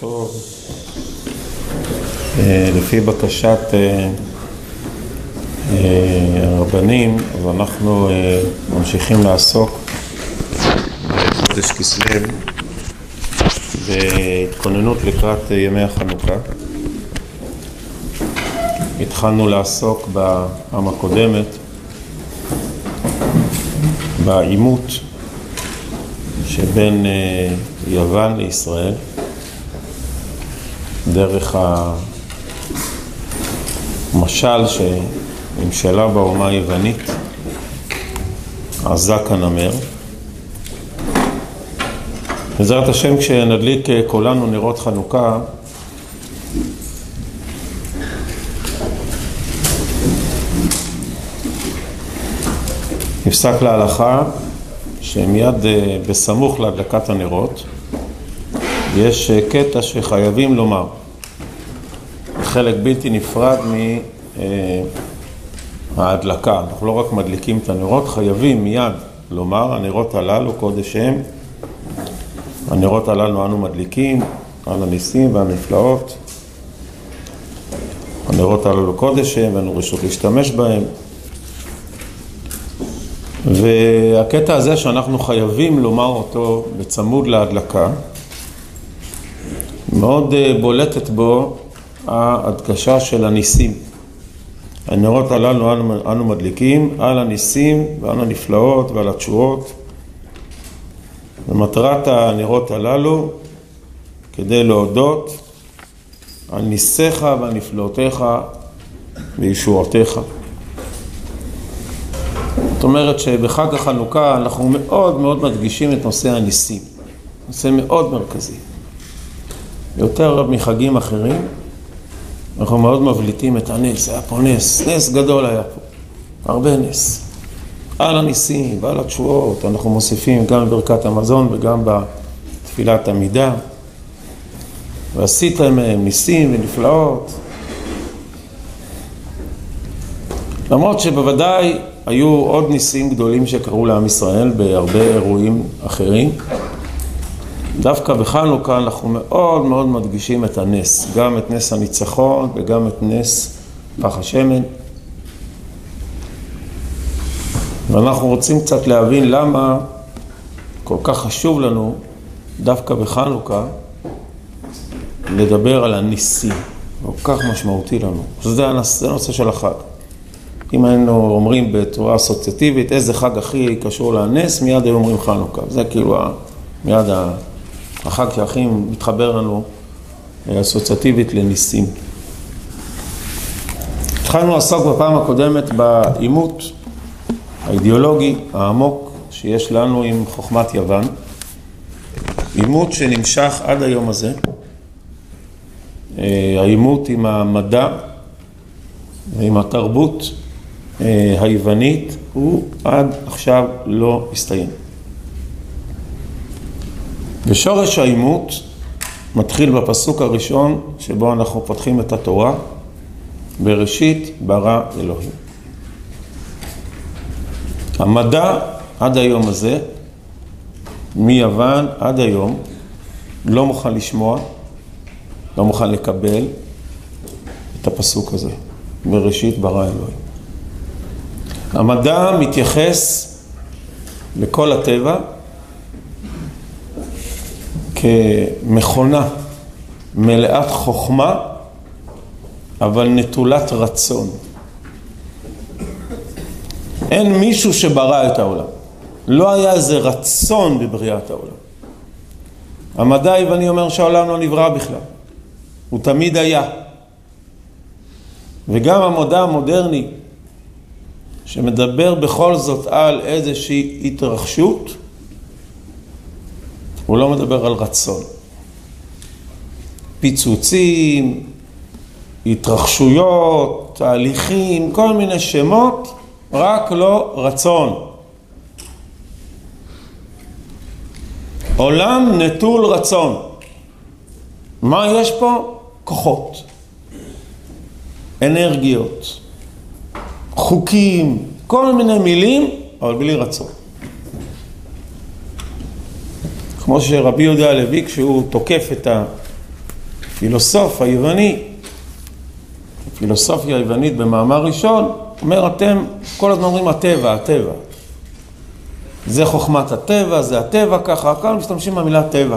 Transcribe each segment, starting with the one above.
טוב. אה, לפי בקשת אה, אה, הרבנים, אז אנחנו ממשיכים לעסוק בחודש כסלו בהתכוננות לקראת ימי החנוכה. התחלנו לעסוק בפעם הקודמת בעימות שבין יוון לישראל. דרך המשל שנמשלה באומה היוונית, הזק הנמר. בעזרת השם, כשנדליק כולנו נרות חנוכה, נפסק להלכה שמיד אה, בסמוך להדלקת הנרות יש אה, קטע שחייבים לומר. חלק בלתי נפרד מההדלקה. אנחנו לא רק מדליקים את הנרות, חייבים מיד לומר, הנרות הללו קודש הם, הנרות הללו אנו מדליקים על הניסים והנפלאות. הנרות הללו קודש הם, ואנו רשות להשתמש בהם. והקטע הזה שאנחנו חייבים לומר אותו בצמוד להדלקה, מאוד אה, בולטת בו ההדגשה של הניסים. הנרות הללו אנו, אנו מדליקים על הניסים ועל הנפלאות ועל התשואות. ומטרת הנרות הללו כדי להודות על ניסיך ועל נפלאותיך וישועותיך. זאת אומרת שבחג החנוכה אנחנו מאוד מאוד מדגישים את נושא הניסים. נושא מאוד מרכזי. יותר מחגים אחרים, אנחנו מאוד מבליטים את הנס, היה פה נס, נס גדול היה פה, הרבה נס. על הניסים ועל התשועות, אנחנו מוסיפים גם בברכת המזון וגם בתפילת עמידה. ועשיתם מהם ניסים ונפלאות. למרות שבוודאי היו עוד ניסים גדולים שקרו לעם ישראל בהרבה אירועים אחרים. דווקא בחנוכה אנחנו מאוד מאוד מדגישים את הנס, גם את נס הניצחון וגם את נס פח השמן. ואנחנו רוצים קצת להבין למה כל כך חשוב לנו דווקא בחנוכה לדבר על הניסים, כל כך משמעותי לנו. זה הנושא, של החג. אם היינו אומרים בצורה אסוציאטיבית איזה חג הכי קשור לנס, מיד היו אומרים חנוכה. זה כאילו מיד ה... החג שהכי מתחבר לנו אה, אסוציאטיבית לניסים. התחלנו לעסוק בפעם הקודמת בעימות האידיאולוגי העמוק שיש לנו עם חוכמת יוון, עימות שנמשך עד היום הזה, אה, העימות עם המדע ועם התרבות אה, היוונית הוא עד עכשיו לא הסתיים. ושורש העימות מתחיל בפסוק הראשון שבו אנחנו פותחים את התורה, בראשית ברא אלוהים. המדע עד היום הזה, מיוון עד היום, לא מוכן לשמוע, לא מוכן לקבל את הפסוק הזה, בראשית ברא אלוהים. המדע מתייחס לכל הטבע כמכונה מלאת חוכמה, אבל נטולת רצון. אין מישהו שברא את העולם. לא היה איזה רצון בבריאת העולם. המדע היווני אומר שהעולם לא נברא בכלל. הוא תמיד היה. וגם המדע המודרני, שמדבר בכל זאת על איזושהי התרחשות, הוא לא מדבר על רצון. פיצוצים, התרחשויות, תהליכים, כל מיני שמות, רק לא רצון. עולם נטול רצון. מה יש פה? כוחות, אנרגיות, חוקים, כל מיני מילים, אבל בלי רצון. כמו שרבי יהודה הלוי, כשהוא תוקף את פילוסוף היווני, פילוסופיה היוונית במאמר ראשון, אומר אתם כל הזמן אומרים הטבע, הטבע. זה חוכמת הטבע, זה הטבע, ככה, כאן משתמשים במילה טבע.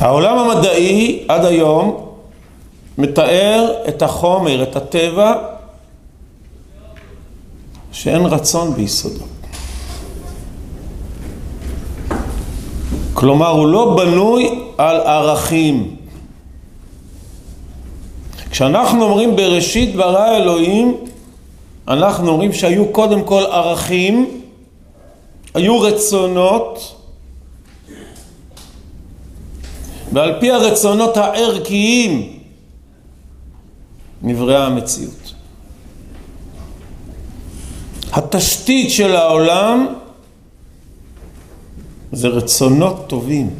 העולם המדעי עד היום מתאר את החומר, את הטבע, שאין רצון ביסודו. כלומר, הוא לא בנוי על ערכים. כשאנחנו אומרים בראשית ברא אלוהים, אנחנו אומרים שהיו קודם כל ערכים, היו רצונות, ועל פי הרצונות הערכיים נבראה המציאות. התשתית של העולם זה רצונות טובים.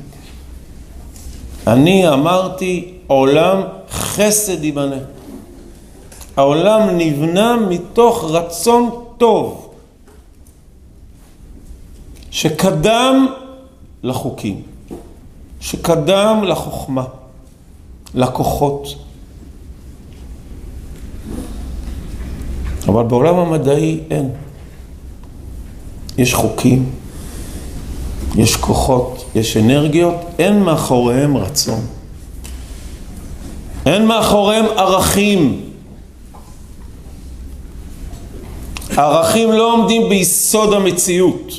אני אמרתי עולם חסד ייבנה. העולם נבנה מתוך רצון טוב שקדם לחוקים, שקדם לחוכמה, לכוחות. אבל בעולם המדעי אין. יש חוקים, יש כוחות, יש אנרגיות, אין מאחוריהם רצון. אין מאחוריהם ערכים. הערכים לא עומדים ביסוד המציאות.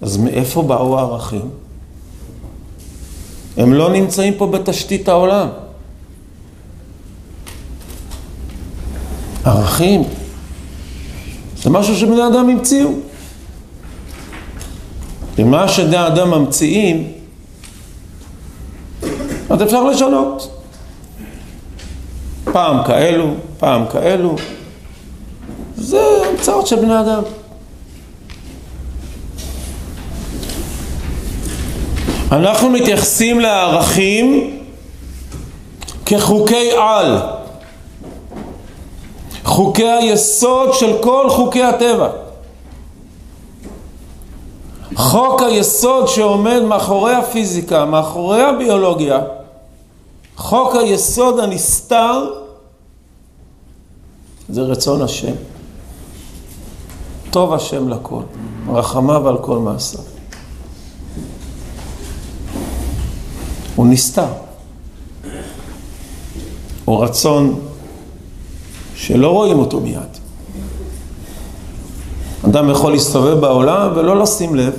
אז מאיפה באו הערכים? הם לא נמצאים פה בתשתית העולם. ערכים זה משהו שבני אדם המציאו. ומה שבני אדם ממציאים, אז אפשר לשנות. פעם כאלו, פעם כאלו. זה המצאות של בני אדם. אנחנו מתייחסים לערכים כחוקי על, חוקי היסוד של כל חוקי הטבע. חוק היסוד שעומד מאחורי הפיזיקה, מאחורי הביולוגיה, חוק היסוד הנסתר זה רצון השם. טוב השם לכל, רחמיו על כל מעשיו. הוא נסתר. הוא רצון שלא רואים אותו מיד. אדם יכול להסתובב בעולם ולא לשים לב,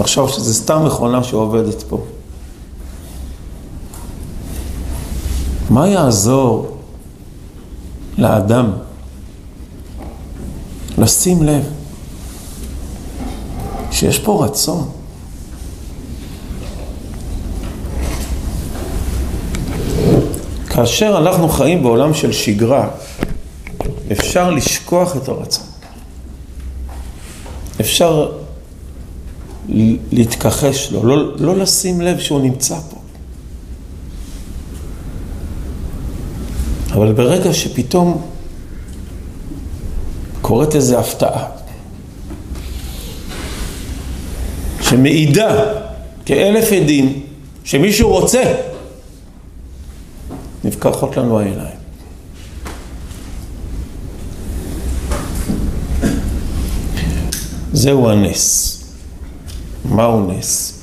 לחשוב שזה סתם מכונה שעובדת פה. מה יעזור לאדם לשים לב שיש פה רצון? כאשר אנחנו חיים בעולם של שגרה, אפשר לשכוח את הרצון. אפשר להתכחש לו, לא, לא לשים לב שהוא נמצא פה. אבל ברגע שפתאום קורית איזו הפתעה, שמעידה כאלף עדים שמישהו רוצה, נפקחות לנו העיניים. זהו הנס. מהו נס?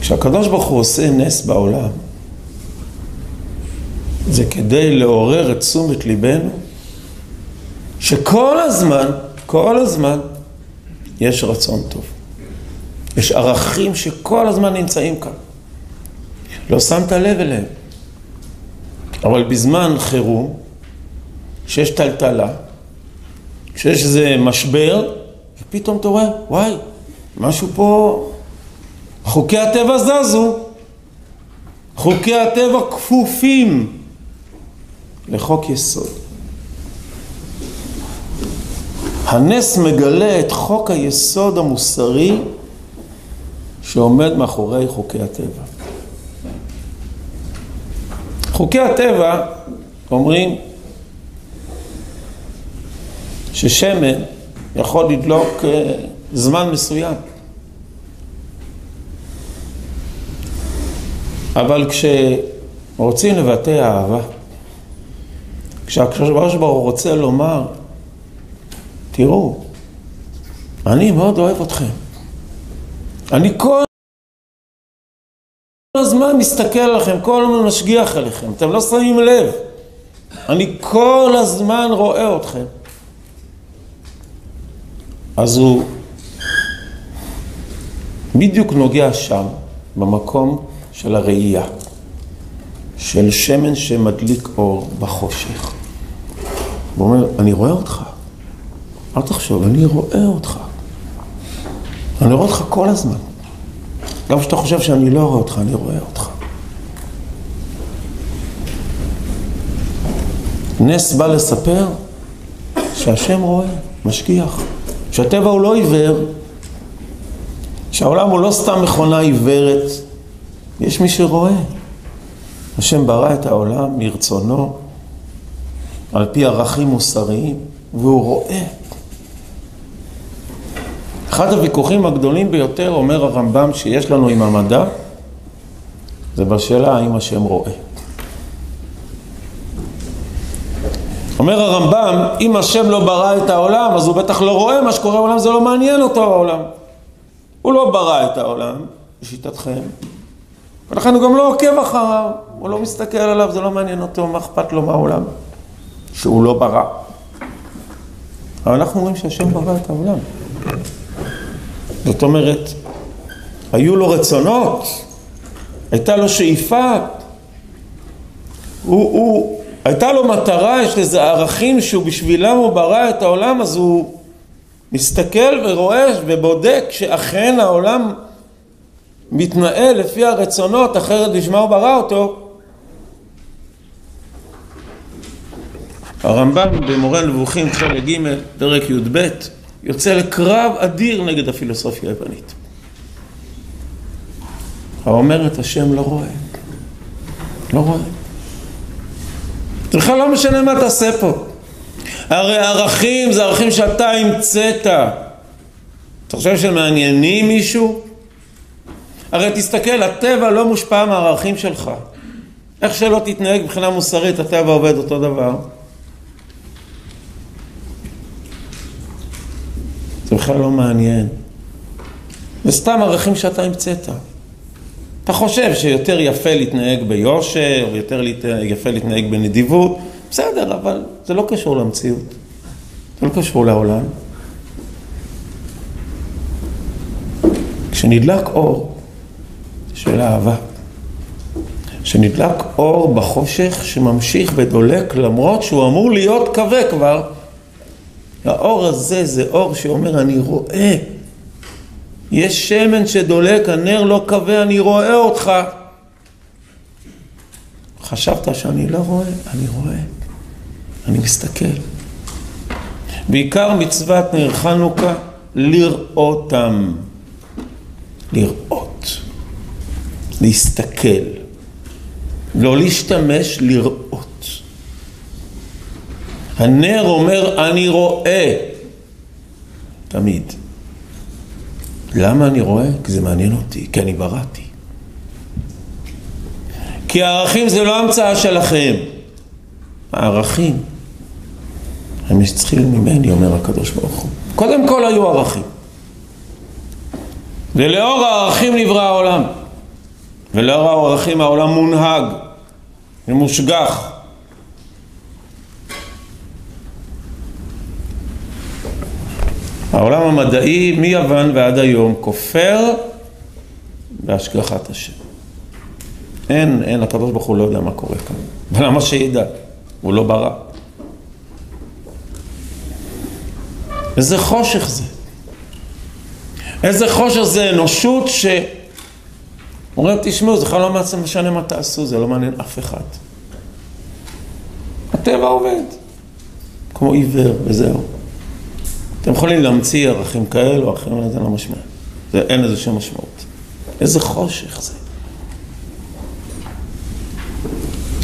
כשהקדוש ברוך הוא עושה נס בעולם, זה כדי לעורר את תשומת ליבנו, שכל הזמן, כל הזמן, יש רצון טוב. יש ערכים שכל הזמן נמצאים כאן. לא שמת לב אליהם. אבל בזמן חירום, כשיש טלטלה, כשיש איזה משבר, ופתאום אתה רואה, וואי, משהו פה, חוקי הטבע זזו, חוקי הטבע כפופים לחוק יסוד. הנס מגלה את חוק היסוד המוסרי שעומד מאחורי חוקי הטבע. חוקי הטבע אומרים ששמן יכול לדלוק אה, זמן מסוים. אבל כשרוצים לבטא אהבה, כשהקדוש ברוך הוא רוצה לומר, תראו, אני מאוד אוהב אתכם. אני כל הזמן מסתכל עליכם, כל הזמן משגיח עליכם, אתם לא שמים לב. אני כל הזמן רואה אתכם. אז הוא בדיוק נוגע שם, במקום של הראייה, של שמן שמדליק אור בחושך. הוא אומר, אני רואה אותך. אל תחשוב, אני רואה אותך. אני רואה אותך כל הזמן. גם כשאתה חושב שאני לא רואה אותך, אני רואה אותך. נס בא לספר שהשם רואה, משגיח, שהטבע הוא לא עיוור, שהעולם הוא לא סתם מכונה עיוורת, יש מי שרואה. השם ברא את העולם מרצונו, על פי ערכים מוסריים, והוא רואה. אחד הוויכוחים הגדולים ביותר, אומר הרמב"ם, שיש לנו עם המדע, זה בשאלה האם השם רואה. אומר הרמב"ם, אם השם לא ברא את העולם, אז הוא בטח לא רואה מה שקורה בעולם, זה לא מעניין אותו העולם. הוא לא ברא את העולם, לשיטתכם, ולכן הוא גם לא עוקב אחריו, הוא לא מסתכל עליו, זה לא מעניין אותו, מה אכפת לו מהעולם, שהוא לא ברא. אבל אנחנו אומרים שהשם ברא את העולם. זאת אומרת, היו לו רצונות, הייתה לו שאיפה, הוא, הוא, הייתה לו מטרה, יש לזה ערכים שהוא בשבילם הוא ברא את העולם, אז הוא מסתכל ורואה ובודק שאכן העולם מתנהל לפי הרצונות, אחרת בשמה הוא ברא אותו. הרמב"ם במורה נבוכים חלק ג' פרק י"ב יוצא לקרב אדיר נגד הפילוסופיה היוונית. האומרת השם לא רואה. לא רואה. בכלל לא משנה מה תעשה פה. הרי ערכים זה ערכים שאתה המצאת. אתה חושב שהם מעניינים מישהו? הרי תסתכל, הטבע לא מושפע מהערכים שלך. איך שלא תתנהג מבחינה מוסרית, הטבע עובד אותו דבר. זה בכלל לא מעניין. זה סתם ערכים שאתה המצאת. אתה חושב שיותר יפה להתנהג ביושר, יותר יפה להתנהג בנדיבות, בסדר, אבל זה לא קשור למציאות. זה לא קשור לעולם. כשנדלק אור של אהבה, כשנדלק אור בחושך שממשיך ודולק למרות שהוא אמור להיות כבה כבר, האור הזה זה אור שאומר אני רואה. יש שמן שדולק, הנר לא כבה, אני רואה אותך. חשבת שאני לא רואה? אני רואה. אני מסתכל. בעיקר מצוות נר חנוכה, לראותם. לראות. להסתכל. לא להשתמש, לראות. הנר אומר, אני רואה. תמיד. למה אני רואה? כי זה מעניין אותי, כי אני בראתי. כי הערכים זה לא המצאה שלכם. הערכים הם צריכים ממני, אומר הקדוש ברוך הוא. קודם כל היו ערכים. ולאור הערכים נברא העולם. ולאור הערכים העולם מונהג ומושגח. העולם המדעי מיוון ועד היום כופר בהשגחת השם. אין, אין, הוא לא יודע מה קורה כאן. ולמה שידע? הוא לא ברא. איזה חושך זה. איזה חושך זה אנושות ש... אומרים, תשמעו, זה בכלל לא משנה מה תעשו, זה לא מעניין אף אחד. הטבע עובד, כמו עיוור וזהו. אתם יכולים להמציא ערכים כאלו או אחרים, זה לא משמעות. אין לזה שום משמעות. איזה חושך זה.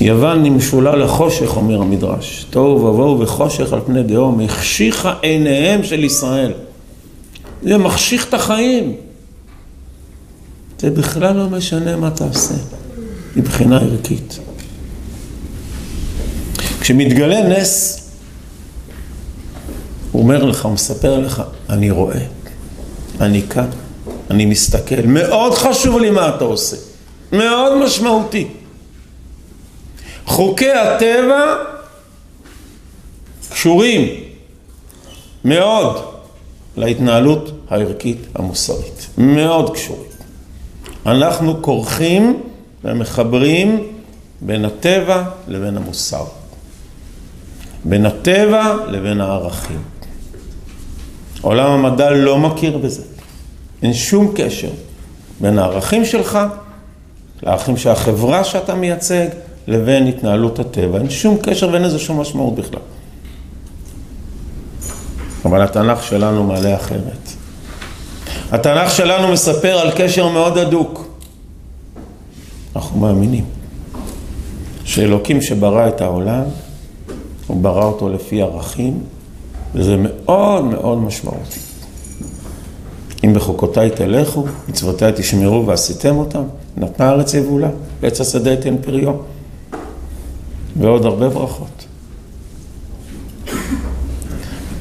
יוון נמשולה לחושך, אומר המדרש. תוהו ובוהו וחושך על פני דהום, החשיכה עיניהם של ישראל. זה מחשיך את החיים. זה בכלל לא משנה מה תעשה, מבחינה ערכית. כשמתגלה נס, הוא אומר לך, הוא מספר לך, אני רואה, אני כאן, אני מסתכל, מאוד חשוב לי מה אתה עושה, מאוד משמעותי. חוקי הטבע קשורים מאוד להתנהלות הערכית המוסרית, מאוד קשורים. אנחנו כורכים ומחברים בין הטבע לבין המוסר, בין הטבע לבין הערכים. עולם המדע לא מכיר בזה. אין שום קשר בין הערכים שלך לערכים של החברה שאתה מייצג לבין התנהלות הטבע. אין שום קשר ואין לזה שום משמעות בכלל. אבל התנ"ך שלנו מעלה אחרת. התנ"ך שלנו מספר על קשר מאוד הדוק. אנחנו מאמינים שאלוקים שברא את העולם, הוא ברא אותו לפי ערכים, וזה מאוד מאוד משמעותי. אם בחוקותיי תלכו, מצוותיי תשמרו ועשיתם אותם, נתנה הארץ יבולה, ועץ השדה יתן פריו. ועוד הרבה ברכות.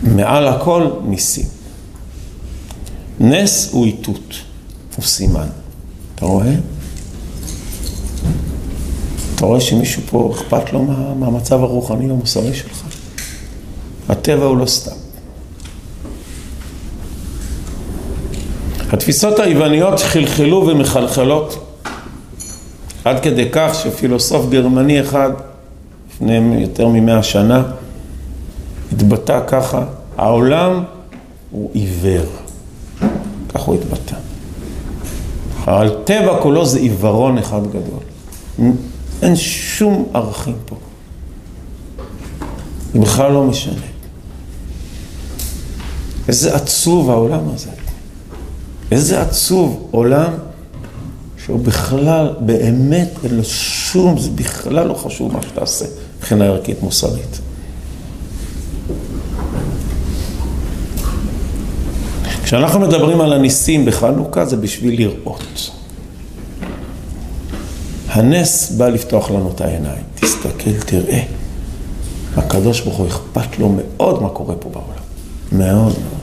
מעל הכל ניסים. נס הוא איתות, הוא סימן. אתה רואה? אתה רואה שמישהו פה אכפת לו מה, מהמצב הרוחני המוסרי שלך? הטבע הוא לא סתם. התפיסות היווניות חלחלו ומחלחלות עד כדי כך שפילוסוף גרמני אחד לפני יותר ממאה שנה התבטא ככה, העולם הוא עיוור. כך הוא התבטא. אבל טבע כולו זה עיוורון אחד גדול. אין שום ערכים פה. זה בכלל לא משנה. איזה עצוב העולם הזה. איזה עצוב עולם שהוא בכלל, באמת, אין לו שום, זה בכלל לא חשוב מה שתעשה מבחינה ערכית מוסרית. כשאנחנו מדברים על הניסים בחנוכה זה בשביל לראות. הנס בא לפתוח לנו את העיניים. תסתכל, תראה. הקדוש ברוך הוא אכפת לו מאוד מה קורה פה בעולם. מאוד מאוד.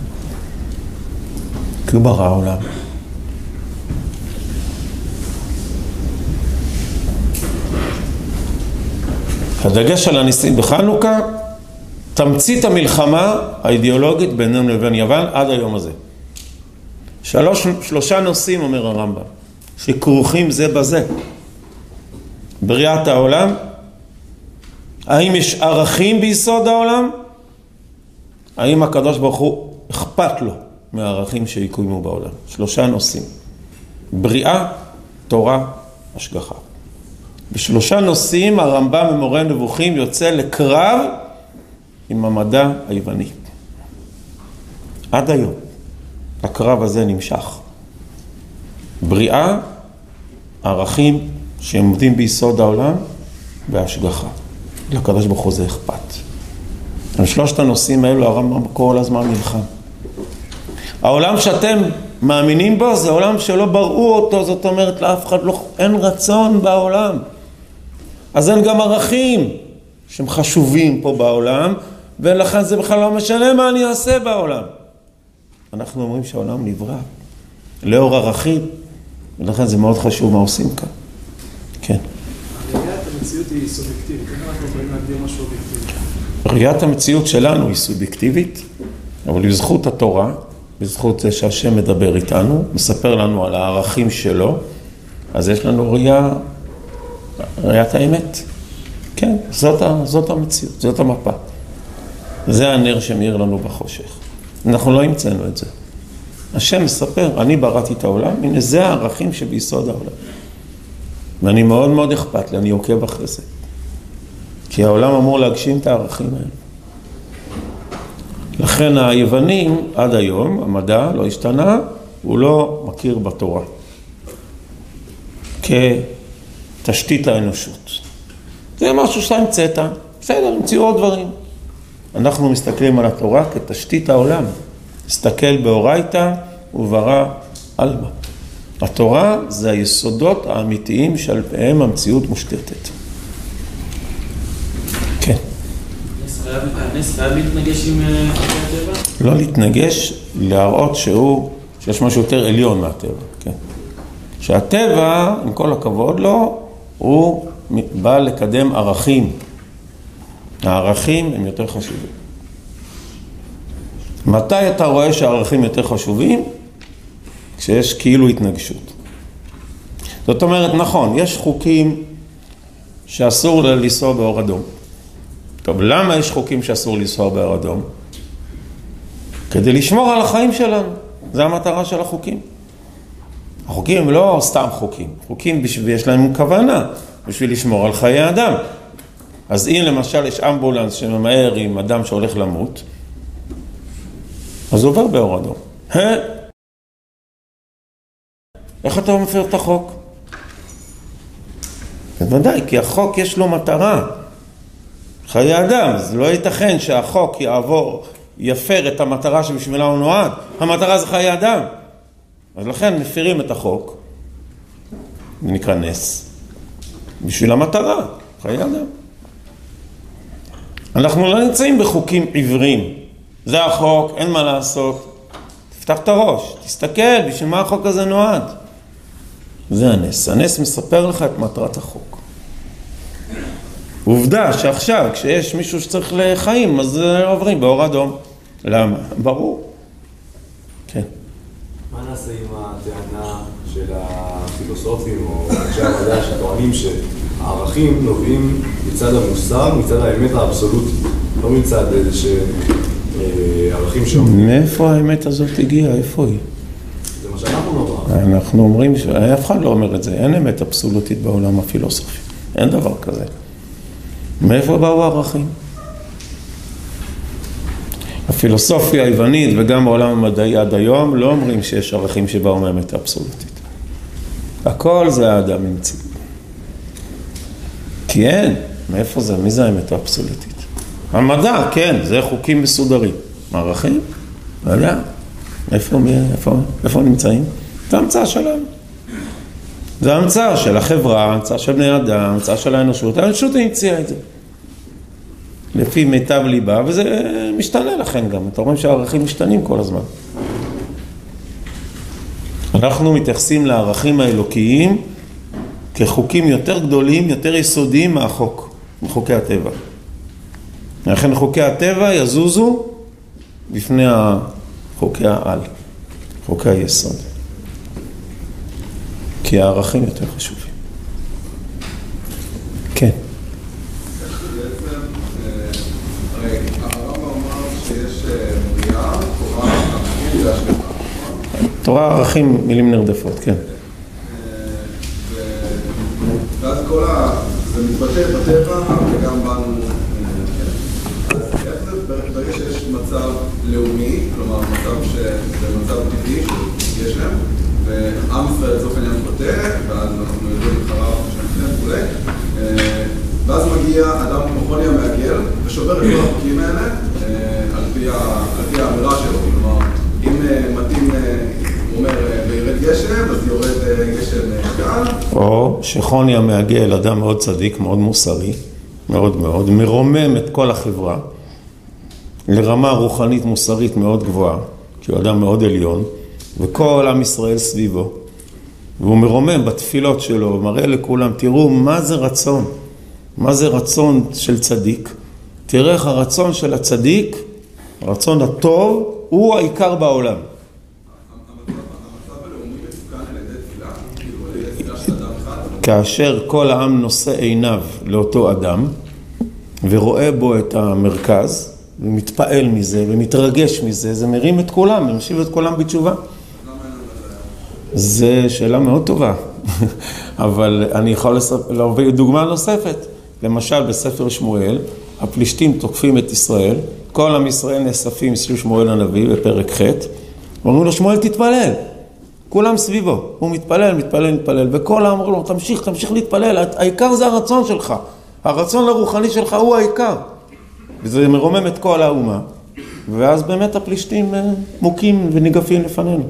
כי הוא ברא העולם. הדגש על הניסים בחנוכה, תמצית המלחמה האידיאולוגית בינינו לבין יוון עד היום הזה. שלוש, שלושה נושאים, אומר הרמב"ם, שכרוכים זה בזה. בריאת העולם, האם יש ערכים ביסוד העולם? האם הקדוש ברוך הוא אכפת לו מהערכים שיקוימו בעולם? שלושה נושאים. בריאה, תורה, השגחה. בשלושה נושאים הרמב"ם במורה נבוכים יוצא לקרב עם המדע היווני. עד היום הקרב הזה נמשך. בריאה, ערכים שהם עומדים ביסוד העולם והשגחה. לקדוש ברוך הוא זה אכפת. על שלושת הנושאים האלו הרמב"ם כל הזמן נלחם. העולם שאתם מאמינים בו זה עולם שלא בראו אותו, זאת אומרת לאף אחד לא, אין רצון בעולם. אז אין גם ערכים שהם חשובים פה בעולם, ולכן זה בכלל לא משנה מה אני אעשה בעולם. אנחנו אומרים שהעולם נברא לאור ערכים, ולכן זה מאוד חשוב מה עושים כאן. כן. המציאות היא סובייקטיבית, איך אנחנו יכולים להגדיר משהו אובייקטיבי? ראיית המציאות שלנו היא סובייקטיבית, אבל בזכות התורה, בזכות זה שהשם מדבר איתנו, מספר לנו על הערכים שלו, אז יש לנו ראייה ראיית האמת. כן, זאת, זאת המציאות, זאת המפה. זה הנר שמאיר לנו בחושך. אנחנו לא המצאנו את זה. השם מספר, אני בראתי את העולם, הנה זה הערכים שביסוד העולם. ואני מאוד מאוד אכפת לי, אני עוקב אחרי זה. כי העולם אמור להגשים את הערכים האלה. לכן היוונים עד היום, המדע לא השתנה, הוא לא מכיר בתורה. כ... תשתית האנושות. זה משהו שאתה המצאת, בסדר, המציאו עוד דברים. אנחנו מסתכלים על התורה כתשתית העולם, הסתכל באורייתא וברא עלמא. התורה זה היסודות האמיתיים שעל פיהם המציאות מושתתת. כן. להתנגש עם אה, הטבע? לא להתנגש, להראות שהוא, שיש משהו יותר עליון מהטבע, כן. שהטבע, עם כל הכבוד לו, הוא בא לקדם ערכים. הערכים הם יותר חשובים. מתי אתה רואה שהערכים יותר חשובים? כשיש כאילו התנגשות. זאת אומרת, נכון, יש חוקים שאסור לנסוע באור אדום. טוב, למה יש חוקים שאסור לנסוע באור אדום? כדי לשמור על החיים שלנו. זו המטרה של החוקים. החוקים הם לא סתם חוקים, חוקים בשביל, יש להם כוונה, בשביל לשמור על חיי אדם. אז אם למשל יש אמבולנס שממהר עם אדם שהולך למות, אז הוא עובר באור אדום. איך אתה מפר את החוק? בוודאי, כי החוק יש לו מטרה. חיי אדם, זה לא ייתכן שהחוק יעבור, יפר את המטרה שבשבילה הוא נועד. המטרה זה חיי אדם. אז לכן מפירים את החוק, זה נקרא נס, בשביל המטרה, חיי אדם. אנחנו לא נמצאים בחוקים עיוורים. זה החוק, אין מה לעשות. תפתח את הראש, תסתכל, בשביל מה החוק הזה נועד? זה הנס. הנס מספר לך את מטרת החוק. עובדה שעכשיו, כשיש מישהו שצריך לחיים, אז עוברים באור אדום. למה? ברור. כן. מה נעשה עם הטענה של הפילוסופים או אנשי המדע שטוענים שהערכים נובעים מצד המוסר, מצד האמת האבסולוטית, לא מצד איזה שהם אה, שאומרים. מאיפה האמת הזאת הגיעה? איפה היא? זה מה שאנחנו נאמר. אנחנו אומרים, אף אחד לא אומר את זה, אין אמת אבסולוטית בעולם הפילוסופי, אין דבר כזה. מאיפה באו הערכים? הפילוסופיה היוונית וגם בעולם המדעי עד היום לא אומרים שיש ערכים שבאו מאמת אבסולוטית. הכל זה האדם המציא. כי אין, מאיפה זה? מי זה האמת האבסולוטית? המדע, כן, זה חוקים מסודרים. ערכים? לא יודע. איפה, איפה, איפה נמצאים? זה המצאה שלנו. זה המצאה של החברה, המצאה של בני אדם, המצאה של האנושות. האנושות המציאה את זה. לפי מיטב ליבה, וזה משתנה לכן גם. אתה רואה שהערכים משתנים כל הזמן. אנחנו מתייחסים לערכים האלוקיים כחוקים יותר גדולים, יותר יסודיים מהחוק, מחוקי הטבע. לכן חוקי הטבע יזוזו בפני חוקי העל, חוקי היסוד. כי הערכים יותר חשובים. כן. בעצם, אה, הרי הרמב"ם אמר שיש אה, בריאה, תורה, ערכים מילים נרדפות, כן. ואז כל ה... זה מתבטא בטבע וגם בנו. אה, ברגע שיש מצב לאומי, כלומר מצב שזה מצב טבעי שיש להם, ועם ישראל לצורך העניין חוטא, ואז אנחנו יודעים אחריו שנפנה וכולי, אה, ואז מגיע אדם כמו חוני המעגל ושובר את כל החוקים האלה אה, על פי האמירה שלו, כלומר אם אה, מתאים, הוא אומר וירד גשם, אז יורד גשם קל, או שחוני המעגל, אדם מאוד צדיק, מאוד מוסרי, מאוד מאוד, מרומם את כל החברה לרמה רוחנית מוסרית מאוד גבוהה, כי הוא אדם מאוד עליון, וכל עם ישראל סביבו, והוא מרומם בתפילות שלו, מראה לכולם, תראו מה זה רצון, מה זה רצון של צדיק. תראה איך הרצון של הצדיק, הרצון הטוב, הוא העיקר בעולם. כאשר כל העם נושא עיניו לאותו אדם ורואה בו את המרכז ומתפעל מזה ומתרגש מזה, זה מרים את כולם, משיב את כולם בתשובה. זו שאלה מאוד טובה, אבל אני יכול להביא דוגמה נוספת. למשל בספר שמואל, הפלישתים תוקפים את ישראל, כל עם ישראל נאספים סביב שמואל הנביא בפרק ח', ואומרים לו שמואל תתפלל, כולם סביבו, הוא מתפלל, מתפלל, מתפלל, וכל העם אומר לו תמשיך, תמשיך להתפלל, העיקר זה הרצון שלך, הרצון הרוחני שלך הוא העיקר. וזה מרומם את כל האומה. ואז באמת הפלישתים אה, מוכים וניגפים לפנינו.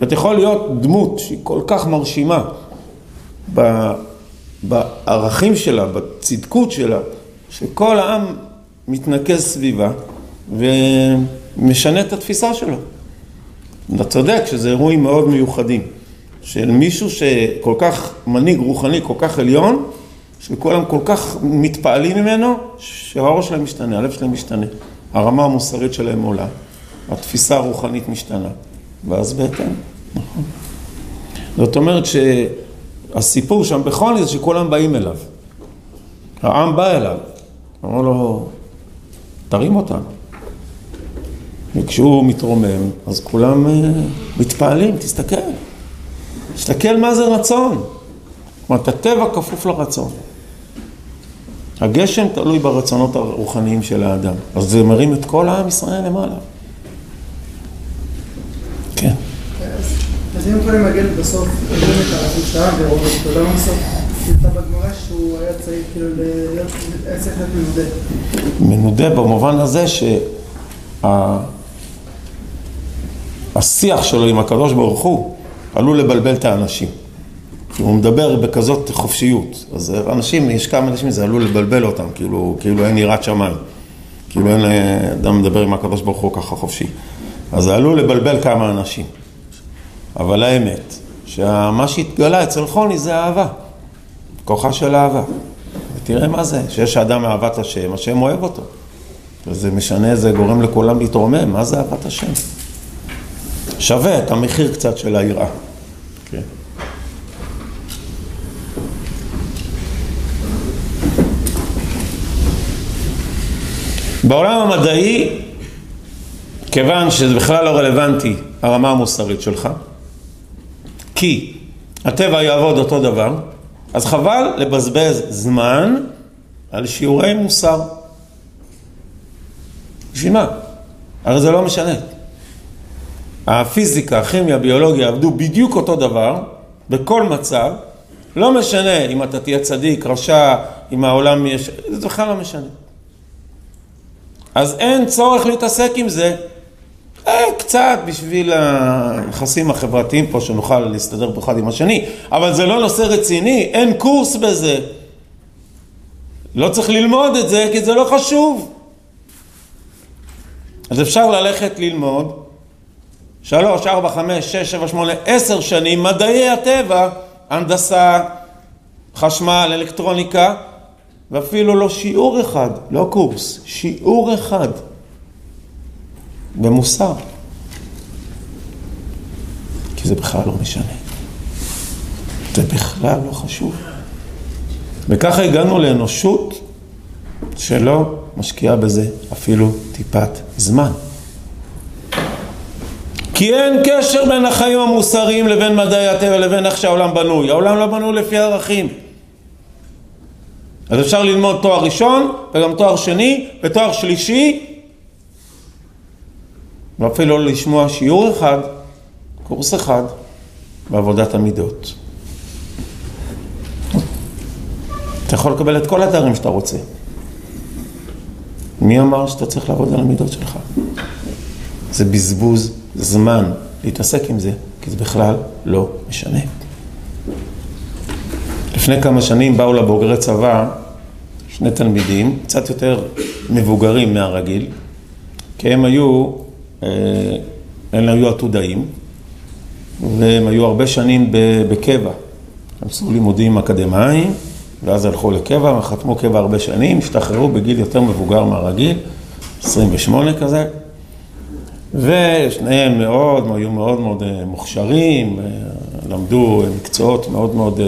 ואתה יכול להיות דמות שהיא כל כך מרשימה ב- בערכים שלה, בצדקות שלה, שכל העם מתנקז סביבה ומשנה את התפיסה שלו. אתה צודק שזה אירועים מאוד מיוחדים, של מישהו שכל כך מנהיג רוחני, כל כך עליון, שכולם כל כך מתפעלים ממנו, שהראש שלהם משתנה, הלב שלהם משתנה, הרמה המוסרית שלהם עולה, התפיסה הרוחנית משתנה, ואז בהתאם, נכון. זאת אומרת שהסיפור שם בחוני זה שכולם באים אליו. העם בא אליו, אמרו לו, תרים אותנו. וכשהוא מתרומם, אז כולם אה, מתפעלים, תסתכל. תסתכל מה זה רצון. זאת הטבע כפוף לרצון. הגשם תלוי ברצונות הרוחניים של האדם. אז זה מרים את כל העם ישראל למעלה. כן. אז אם יכולים להגיד בסוף, אומרים את הערכים של העם ורואים אותו, למה בסוף נמצא בגמרא שהוא היה צריך כאילו היה להיות מנודה. מנודה במובן הזה שהשיח שלו עם הקדוש ברוך הוא עלול לבלבל את האנשים. הוא מדבר בכזאת חופשיות, אז אנשים, יש כמה אנשים, זה עלול לבלבל אותם, כאילו, כאילו אין יראת שמיים. כאילו אין אדם מדבר עם הקדוש ברוך הוא ככה חופשי. אז זה עלול לבלבל כמה אנשים. אבל האמת, שמה שהתגלה אצל חוני זה אהבה. כוחה של אהבה. ותראה מה זה, שיש אדם אהבת השם, השם אוהב אותו. וזה משנה, זה גורם לכולם להתרומם, מה זה אהבת השם? שווה את המחיר קצת של היראה. כן. בעולם המדעי, כיוון שזה בכלל לא רלוונטי הרמה המוסרית שלך, כי הטבע יעבוד אותו דבר, אז חבל לבזבז זמן על שיעורי מוסר. בשביל מה? הרי זה לא משנה. הפיזיקה, הכימיה, הביולוגיה עבדו בדיוק אותו דבר, בכל מצב, לא משנה אם אתה תהיה צדיק, רשע, אם העולם יש... זה בכלל לא משנה. אז אין צורך להתעסק עם זה. אה, קצת בשביל היחסים החברתיים פה, שנוכל להסתדר אחד עם השני, אבל זה לא נושא רציני, אין קורס בזה. לא צריך ללמוד את זה, כי זה לא חשוב. אז אפשר ללכת ללמוד שלוש, ארבע, חמש, שש, שבע, שמונה, עשר שנים, מדעי הטבע, הנדסה, חשמל, אלקטרוניקה, ואפילו לא שיעור אחד, לא קורס, שיעור אחד במוסר. כי זה בכלל לא משנה. זה בכלל לא חשוב. וככה הגענו לאנושות שלא משקיעה בזה אפילו טיפת זמן. כי אין קשר בין החיים המוסריים לבין מדעי הטבע לבין איך שהעולם בנוי. העולם לא בנוי לפי ערכים. אז אפשר ללמוד תואר ראשון וגם תואר שני ותואר שלישי ואפילו לא לשמוע שיעור אחד, קורס אחד, בעבודת המידות. אתה יכול לקבל את כל התארים שאתה רוצה. מי אמר שאתה צריך לעבוד על המידות שלך? זה בזבוז זמן להתעסק עם זה, כי זה בכלל לא משנה. לפני כמה שנים באו לבוגרי צבא שני תלמידים, קצת יותר מבוגרים מהרגיל, כי הם היו, אה, הם היו עתודאים, והם היו הרבה שנים בקבע. הם עשו לימודים אקדמיים, ואז הלכו לקבע, וחתמו קבע הרבה שנים, השתחררו בגיל יותר מבוגר מהרגיל, 28 כזה, ושניהם מאוד, היו מאוד מאוד אה, מוכשרים, אה, למדו מקצועות מאוד מאוד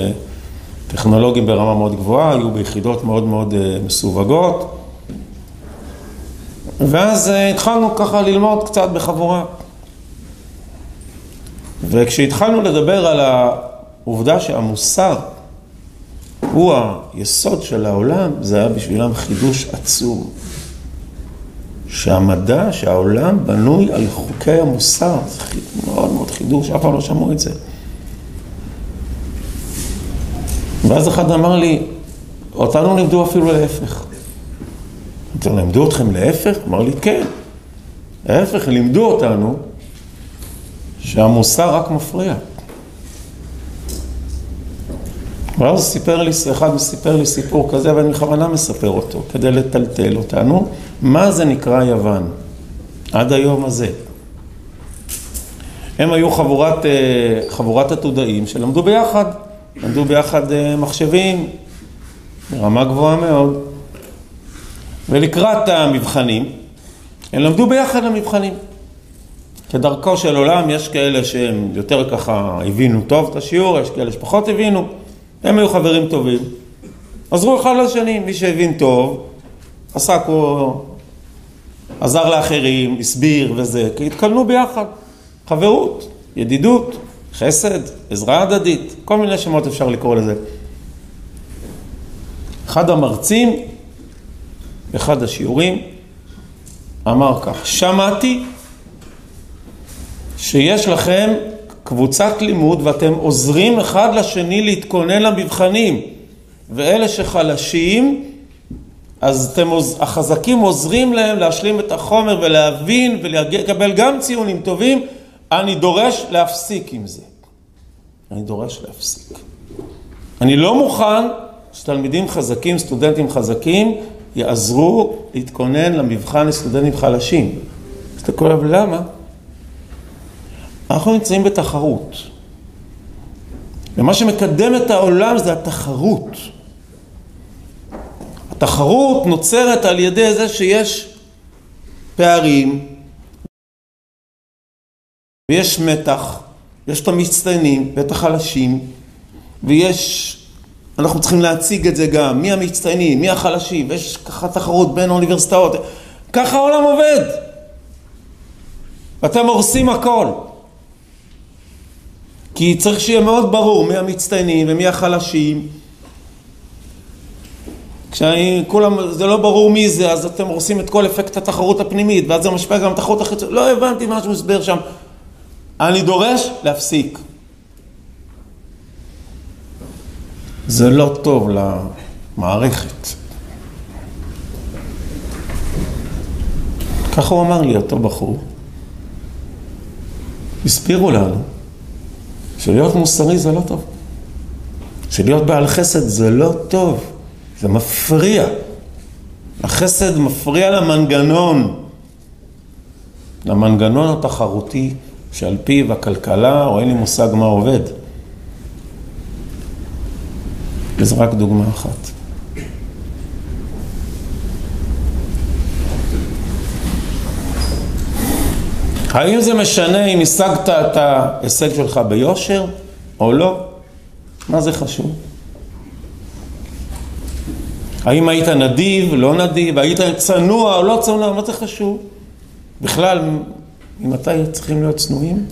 טכנולוגיים ברמה מאוד גבוהה, היו ביחידות מאוד מאוד מסווגות, ואז התחלנו ככה ללמוד קצת בחבורה. וכשהתחלנו לדבר על העובדה שהמוסר הוא היסוד של העולם, זה היה בשבילם חידוש עצום. שהמדע, שהעולם בנוי על חוקי המוסר, זה מאוד מאוד חידוש, אף פעם לא שמעו את זה. ואז אחד אמר לי, אותנו לימדו אפילו להפך. אתם לימדו אתכם להפך? אמר לי, כן. ההפך, לימדו אותנו שהמוסר רק מפריע. ואז סיפר לי, אחד סיפר לי סיפור כזה, ואני בכוונה מספר אותו, כדי לטלטל אותנו, מה זה נקרא יוון, עד היום הזה. הם היו חבורת, אה, חבורת עתודאים שלמדו ביחד, למדו ביחד אה, מחשבים, ברמה גבוהה מאוד. ולקראת המבחנים, הם למדו ביחד למבחנים. כדרכו של עולם, יש כאלה שהם יותר ככה הבינו טוב את השיעור, יש כאלה שפחות הבינו. הם היו חברים טובים. עזרו אחד לשני, מי שהבין טוב, עסק או עזר לאחרים, הסביר וזה, כי התקלנו ביחד. חברות, ידידות, חסד, עזרה הדדית, כל מיני שמות אפשר לקרוא לזה. אחד המרצים, באחד השיעורים, אמר כך, שמעתי שיש לכם קבוצת לימוד ואתם עוזרים אחד לשני להתכונן למבחנים ואלה שחלשים אז אתם, החזקים עוזרים להם להשלים את החומר ולהבין ולקבל גם ציונים טובים. אני דורש להפסיק עם זה. אני דורש להפסיק. אני לא מוכן שתלמידים חזקים, סטודנטים חזקים יעזרו להתכונן למבחן לסטודנטים חלשים אז אתה קורא למה? אנחנו נמצאים בתחרות. ומה שמקדם את העולם זה התחרות. התחרות נוצרת על ידי זה שיש פערים, ויש מתח, יש את המצטיינים ואת החלשים, ויש, אנחנו צריכים להציג את זה גם, מי המצטיינים, מי החלשים, ויש ככה תחרות בין האוניברסיטאות, ככה העולם עובד. ואתם הורסים הכל. כי צריך שיהיה מאוד ברור מי המצטיינים ומי החלשים. כשאני, כולם, זה לא ברור מי זה, אז אתם הורסים את כל אפקט התחרות הפנימית, ואז זה משפיע גם על התחרות החיצונית. לא הבנתי מה שהוא הסבר שם. אני דורש להפסיק. זה לא טוב למערכת. ככה הוא אמר לי, אותו בחור. הסבירו לנו. שלהיות מוסרי זה לא טוב. שלהיות בעל חסד זה לא טוב, זה מפריע. החסד מפריע למנגנון, למנגנון התחרותי שעל פיו הכלכלה, או אין לי מושג מה עובד. וזו רק דוגמה אחת. האם זה משנה אם השגת את ההישג שלך ביושר או לא? מה זה חשוב? האם היית נדיב, לא נדיב, היית צנוע או לא צנוע, מה זה חשוב? בכלל, ממתי צריכים להיות צנועים?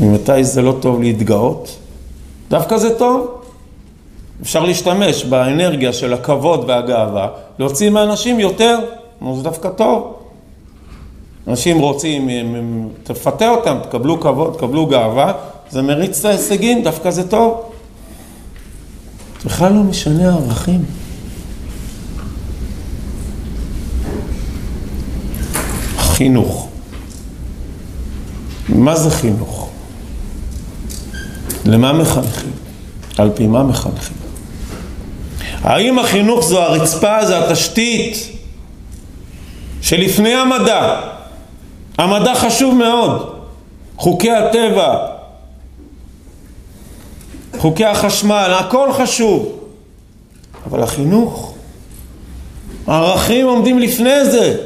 ממתי זה לא טוב להתגאות? דווקא זה טוב. אפשר להשתמש באנרגיה של הכבוד והגאווה, להוציא מאנשים יותר, זה דווקא טוב. אנשים רוצים, תפתה אותם, תקבלו כבוד, תקבלו גאווה, זה מריץ את ההישגים, דווקא זה טוב. בכלל לא משנה הערכים. חינוך. מה זה חינוך? למה מחנכים? על פי מה מחנכים? האם החינוך זו הרצפה, זו התשתית שלפני המדע, המדע חשוב מאוד, חוקי הטבע, חוקי החשמל, הכל חשוב, אבל החינוך, הערכים עומדים לפני זה.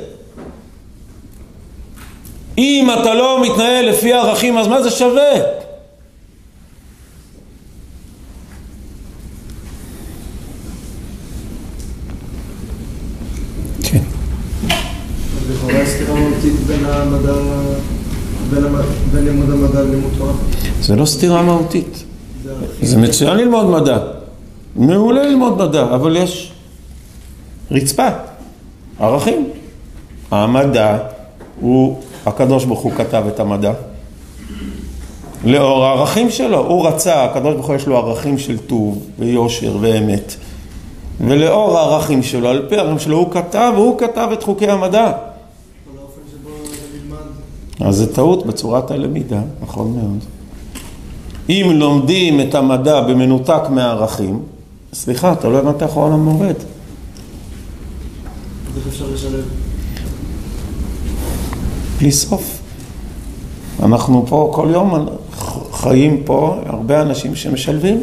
אם אתה לא מתנהל לפי הערכים, אז מה זה שווה? כן. אז לכאורה סתירה מהותית בין המדע, בין המ- בין לימוד המדע ללימוד תורה. זה לא סתירה מהותית. זה מצוין ללמוד מדע. מעולה ללמוד מדע, אבל יש רצפה, ערכים. המדע הוא, הקדוש ברוך הוא כתב את המדע. לאור הערכים שלו, הוא רצה, הקדוש ברוך הוא יש לו ערכים של טוב ויושר ואמת. ולאור הערכים שלו, על פי הערכים שלו, הוא כתב, הוא כתב את חוקי המדע. אז זה טעות בצורת הלמידה, נכון מאוד. אם לומדים את המדע במנותק מהערכים, סליחה, אתה לא הבנת איך העולם עובד. איך אפשר לשלב? בלי סוף. אנחנו פה כל יום חיים פה הרבה אנשים שמשלבים,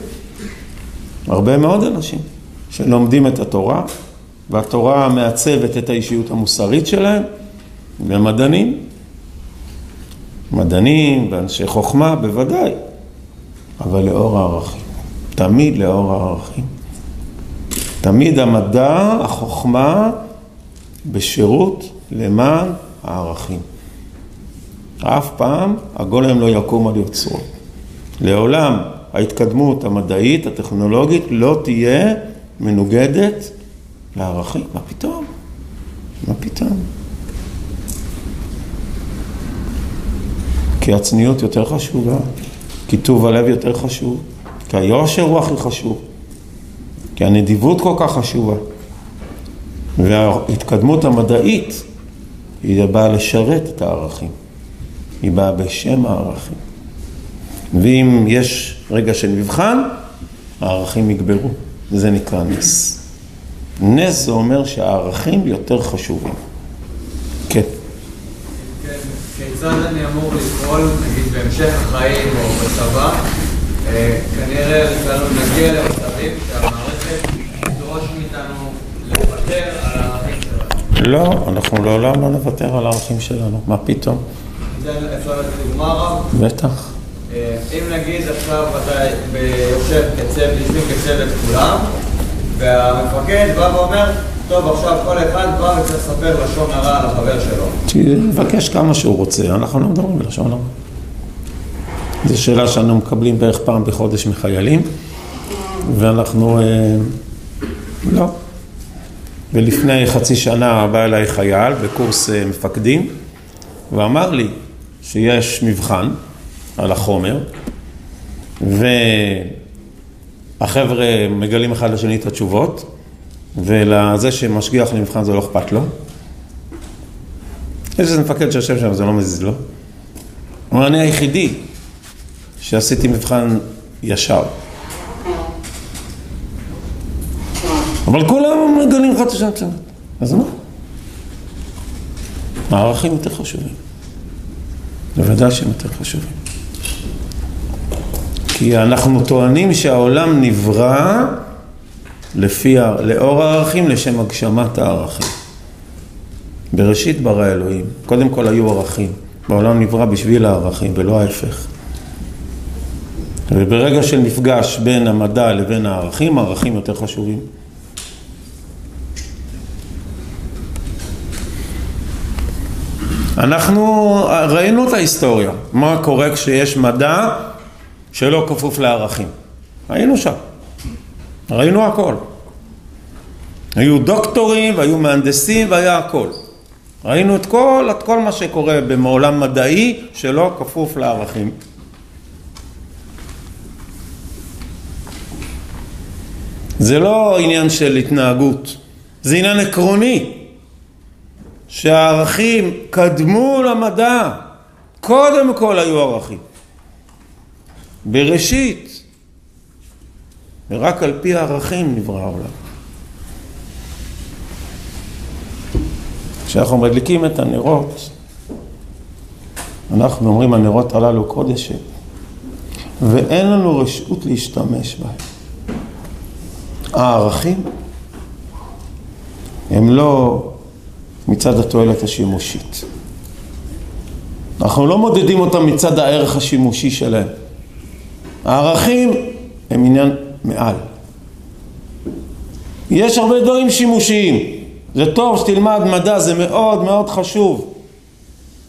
הרבה מאוד אנשים שלומדים את התורה, והתורה מעצבת את האישיות המוסרית שלהם, ומדענים, מדענים ואנשי חוכמה בוודאי, אבל לאור הערכים, תמיד לאור הערכים. תמיד המדע, החוכמה, בשירות למען הערכים. אף פעם הגולם לא יקום על יוצרו. לעולם ההתקדמות המדעית, הטכנולוגית, לא תהיה מנוגדת לערכים. מה פתאום? מה פתאום? כי הצניעות יותר חשובה, כי טוב הלב יותר חשוב, כי היושר הוא הכי חשוב, כי הנדיבות כל כך חשובה. וההתקדמות המדעית היא באה לשרת את הערכים. היא באה בשם הערכים. ואם יש רגע של מבחן, הערכים יגברו, וזה נקרא נס. נס זה אומר שהערכים יותר חשובים. כן. כן, כיצד אני אמור לפעול, נגיד בהמשך החיים או בצבא, אה, כנראה לנו נגיע למצבים שהמערכת תדרוש מאיתנו לוותר על הערכים שלנו. לא, אנחנו לעולם לא נוותר על הערכים שלנו, מה פתאום? אפשר לתת דוגמה רב? בטח. אה, אם נגיד עכשיו אתה יושב כצוות, יושבים כצוות כולם, והמפקד בא ואומר, טוב עכשיו כל אחד בא וצריך לספר לשון הרע על החבר שלו. שיבקש כמה שהוא רוצה, אנחנו לא מדברים בלשון הרע. זו שאלה שאנו מקבלים בערך פעם בחודש מחיילים, ואנחנו... אה, לא. ולפני חצי שנה בא אליי חייל בקורס אה, מפקדים, ואמר לי שיש מבחן על החומר, והחבר'ה מגלים אחד לשני את התשובות, ולזה שמשגיח למבחן זה לא אכפת לו. יש איזה מפקד שיושב שם, זה לא מזיז לו. הוא אומר, אני היחידי שעשיתי מבחן ישר. אבל כולם מגלים אחד את השני. אז מה? הערכים יותר חשובים. בוודאי שהם יותר חשובים. כי אנחנו טוענים שהעולם נברא לפי, לאור הערכים לשם הגשמת הערכים. בראשית ברא אלוהים, קודם כל היו ערכים. בעולם נברא בשביל הערכים ולא ההפך. וברגע של מפגש בין המדע לבין הערכים, הערכים יותר חשובים. אנחנו ראינו את ההיסטוריה, מה קורה כשיש מדע שלא כפוף לערכים. היינו שם, ראינו הכל. היו דוקטורים והיו מהנדסים והיה הכל. ראינו את כל, את כל מה שקורה בעולם מדעי שלא כפוף לערכים. זה לא עניין של התנהגות, זה עניין עקרוני. שהערכים קדמו למדע, קודם כל היו ערכים. בראשית, ורק על פי הערכים נברא העולם. כשאנחנו מדליקים את הנרות, אנחנו אומרים הנרות הללו קודש ואין לנו רשות להשתמש בהם. הערכים הם לא מצד התועלת השימושית. אנחנו לא מודדים אותם מצד הערך השימושי שלהם. הערכים הם עניין מעל. יש הרבה דברים שימושיים. זה טוב שתלמד מדע, זה מאוד מאוד חשוב.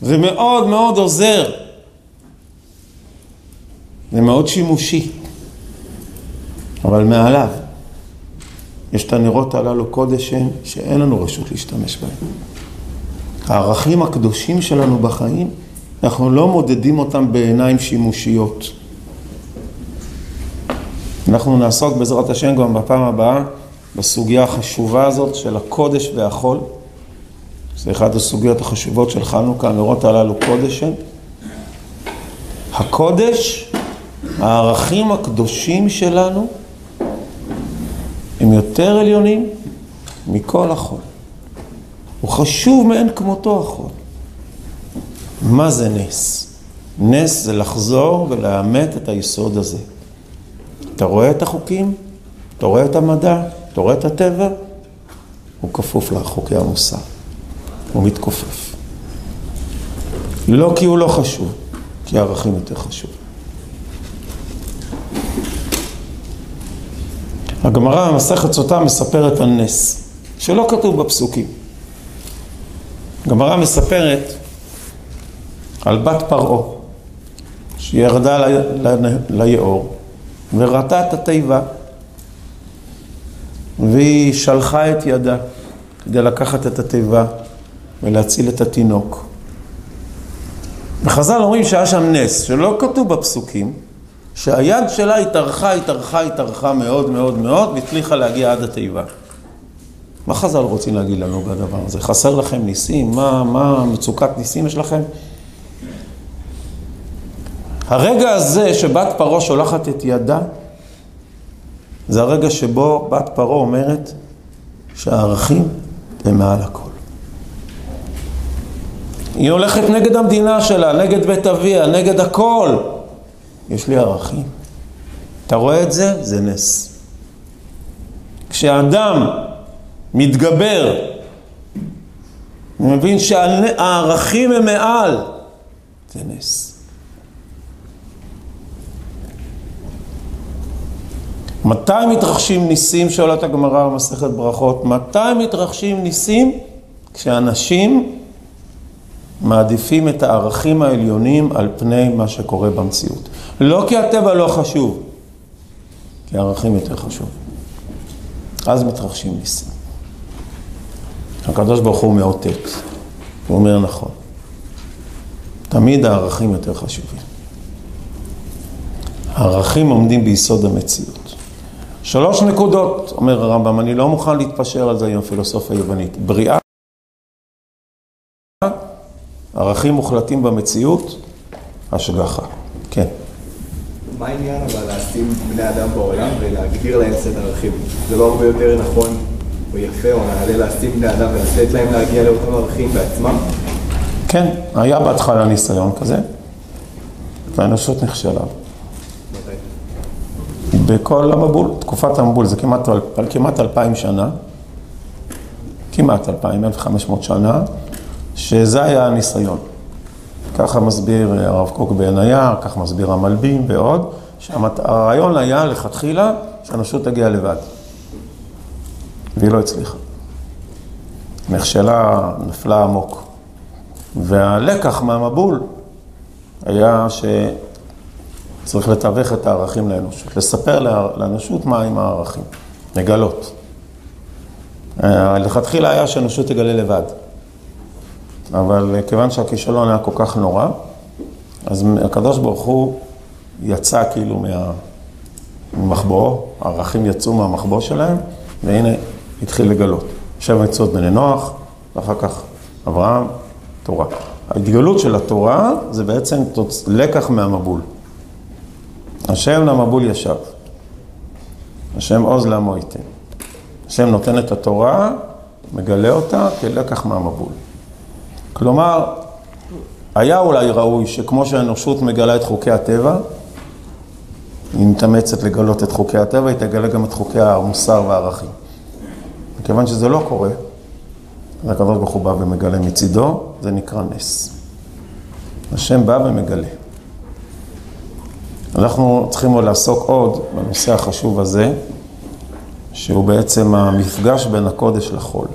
זה מאוד מאוד עוזר. זה מאוד שימושי. אבל מעליו, יש את הנרות הללו קודש הם, שאין לנו רשות להשתמש בהם. הערכים הקדושים שלנו בחיים, אנחנו לא מודדים אותם בעיניים שימושיות. אנחנו נעסוק בעזרת השם גם בפעם הבאה בסוגיה החשובה הזאת של הקודש והחול, זה אחת הסוגיות החשובות של חנוכה, הנרות הללו קודש הם. הקודש, הערכים הקדושים שלנו, הם יותר עליונים מכל החול. הוא חשוב מאין כמותו החול. מה זה נס? נס זה לחזור ולאמת את היסוד הזה. אתה רואה את החוקים? אתה רואה את המדע? אתה רואה את הטבע? הוא כפוף לחוקי המוסר. הוא מתכופף. לא כי הוא לא חשוב, כי הערכים יותר חשוב. הגמרא במסכת סוטה מספרת על נס, שלא כתוב בפסוקים. הגמרא מספרת על בת פרעה, שירדה ליאור וראתה את התיבה, והיא שלחה את ידה כדי לקחת את התיבה ולהציל את התינוק. וחז"ל אומרים שהיה שם נס, שלא כתוב בפסוקים, שהיד שלה התארכה, התארכה, התארכה מאוד מאוד מאוד, והצליחה להגיע עד התיבה. מה חז"ל רוצים להגיד לנו בדבר הזה? חסר לכם ניסים? מה, מה מצוקת ניסים יש לכם? הרגע הזה שבת פרעה שולחת את ידה, זה הרגע שבו בת פרעה אומרת שהערכים הם מעל הכל. היא הולכת נגד המדינה שלה, נגד בית אביה, נגד הכל. יש לי ערכים. אתה רואה את זה? זה נס. כשאדם מתגבר, הוא מבין שהערכים הם מעל, זה נס. מתי מתרחשים ניסים, שואלת הגמרא במסכת ברכות? מתי מתרחשים ניסים? כשאנשים מעדיפים את הערכים העליונים על פני מה שקורה במציאות. לא כי הטבע לא חשוב, כי הערכים יותר חשוב. אז מתרחשים ניסים. הקדוש ברוך הוא מאותת, הוא אומר נכון. תמיד הערכים יותר חשובים. הערכים עומדים ביסוד המציאות. שלוש נקודות, אומר הרמב"ם, אני לא מוכן להתפשר על זה עם הפילוסופיה היוונית. בריאה, ערכים מוחלטים במציאות, השגחה. כן. מה העניין אבל לשים בני אדם בעולם ולהגדיר להם סט ערכים? זה לא הרבה יותר נכון או יפה או נעלה לשים בני אדם ולתת להם להגיע לאותם ערכים בעצמם? כן, היה בהתחלה ניסיון כזה, והאנושות נכשלה. בכל המבול, תקופת המבול, זה כמעט, כמעט אלפיים שנה, כמעט אלפיים, אלף חמש מאות שנה, שזה היה הניסיון. ככה מסביר הרב קוק בעין היער, כך מסביר המלבים ועוד, שהרעיון היה לכתחילה שהאנושות תגיע לבד. והיא לא הצליחה. נכשלה, נפלה עמוק. והלקח מהמבול היה שצריך לתווך את הערכים לאנושות, לספר לאנושות מה עם הערכים, לגלות. לכתחילה היה שהאנושות תגלה לבד. אבל כיוון שהכישלון היה כל כך נורא, אז הקדוש ברוך הוא יצא כאילו מהמחבוא, הערכים יצאו מהמחבוא שלהם, והנה התחיל לגלות. שבע מצוות בני נוח, ואחר כך אברהם, תורה. ההתגלות של התורה זה בעצם לקח מהמבול. השם למבול ישב. השם עוז לעמו ייתן. השם נותן את התורה, מגלה אותה כלקח מהמבול. כלומר, היה אולי ראוי שכמו שהאנושות מגלה את חוקי הטבע, היא מתאמצת לגלות את חוקי הטבע, היא תגלה גם את חוקי המוסר והערכים. מכיוון שזה לא קורה, אז הקדוש ברוך בא ומגלה מצידו, זה נקרא נס. השם בא ומגלה. אנחנו צריכים עוד לעסוק עוד בנושא החשוב הזה, שהוא בעצם המפגש בין הקודש לחול.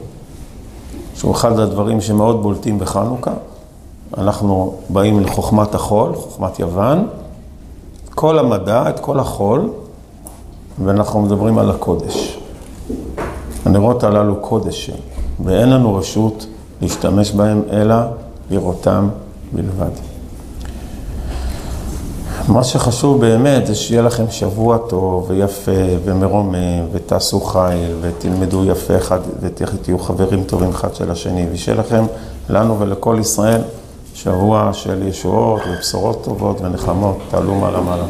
שהוא אחד הדברים שמאוד בולטים בחנוכה. אנחנו באים לחוכמת החול, חוכמת יוון, כל המדע, את כל החול, ואנחנו מדברים על הקודש. הנרות הללו קודש ואין לנו רשות להשתמש בהם, אלא לראותם בלבד. מה שחשוב באמת זה שיהיה לכם שבוע טוב ויפה ומרומם ותעשו חיל ותלמדו יפה אחד ותהיו חברים טובים אחד של השני ושיהיה לכם, לנו ולכל ישראל, שבוע של ישועות ובשורות טובות ונחמות, תעלו מעלה מעלה.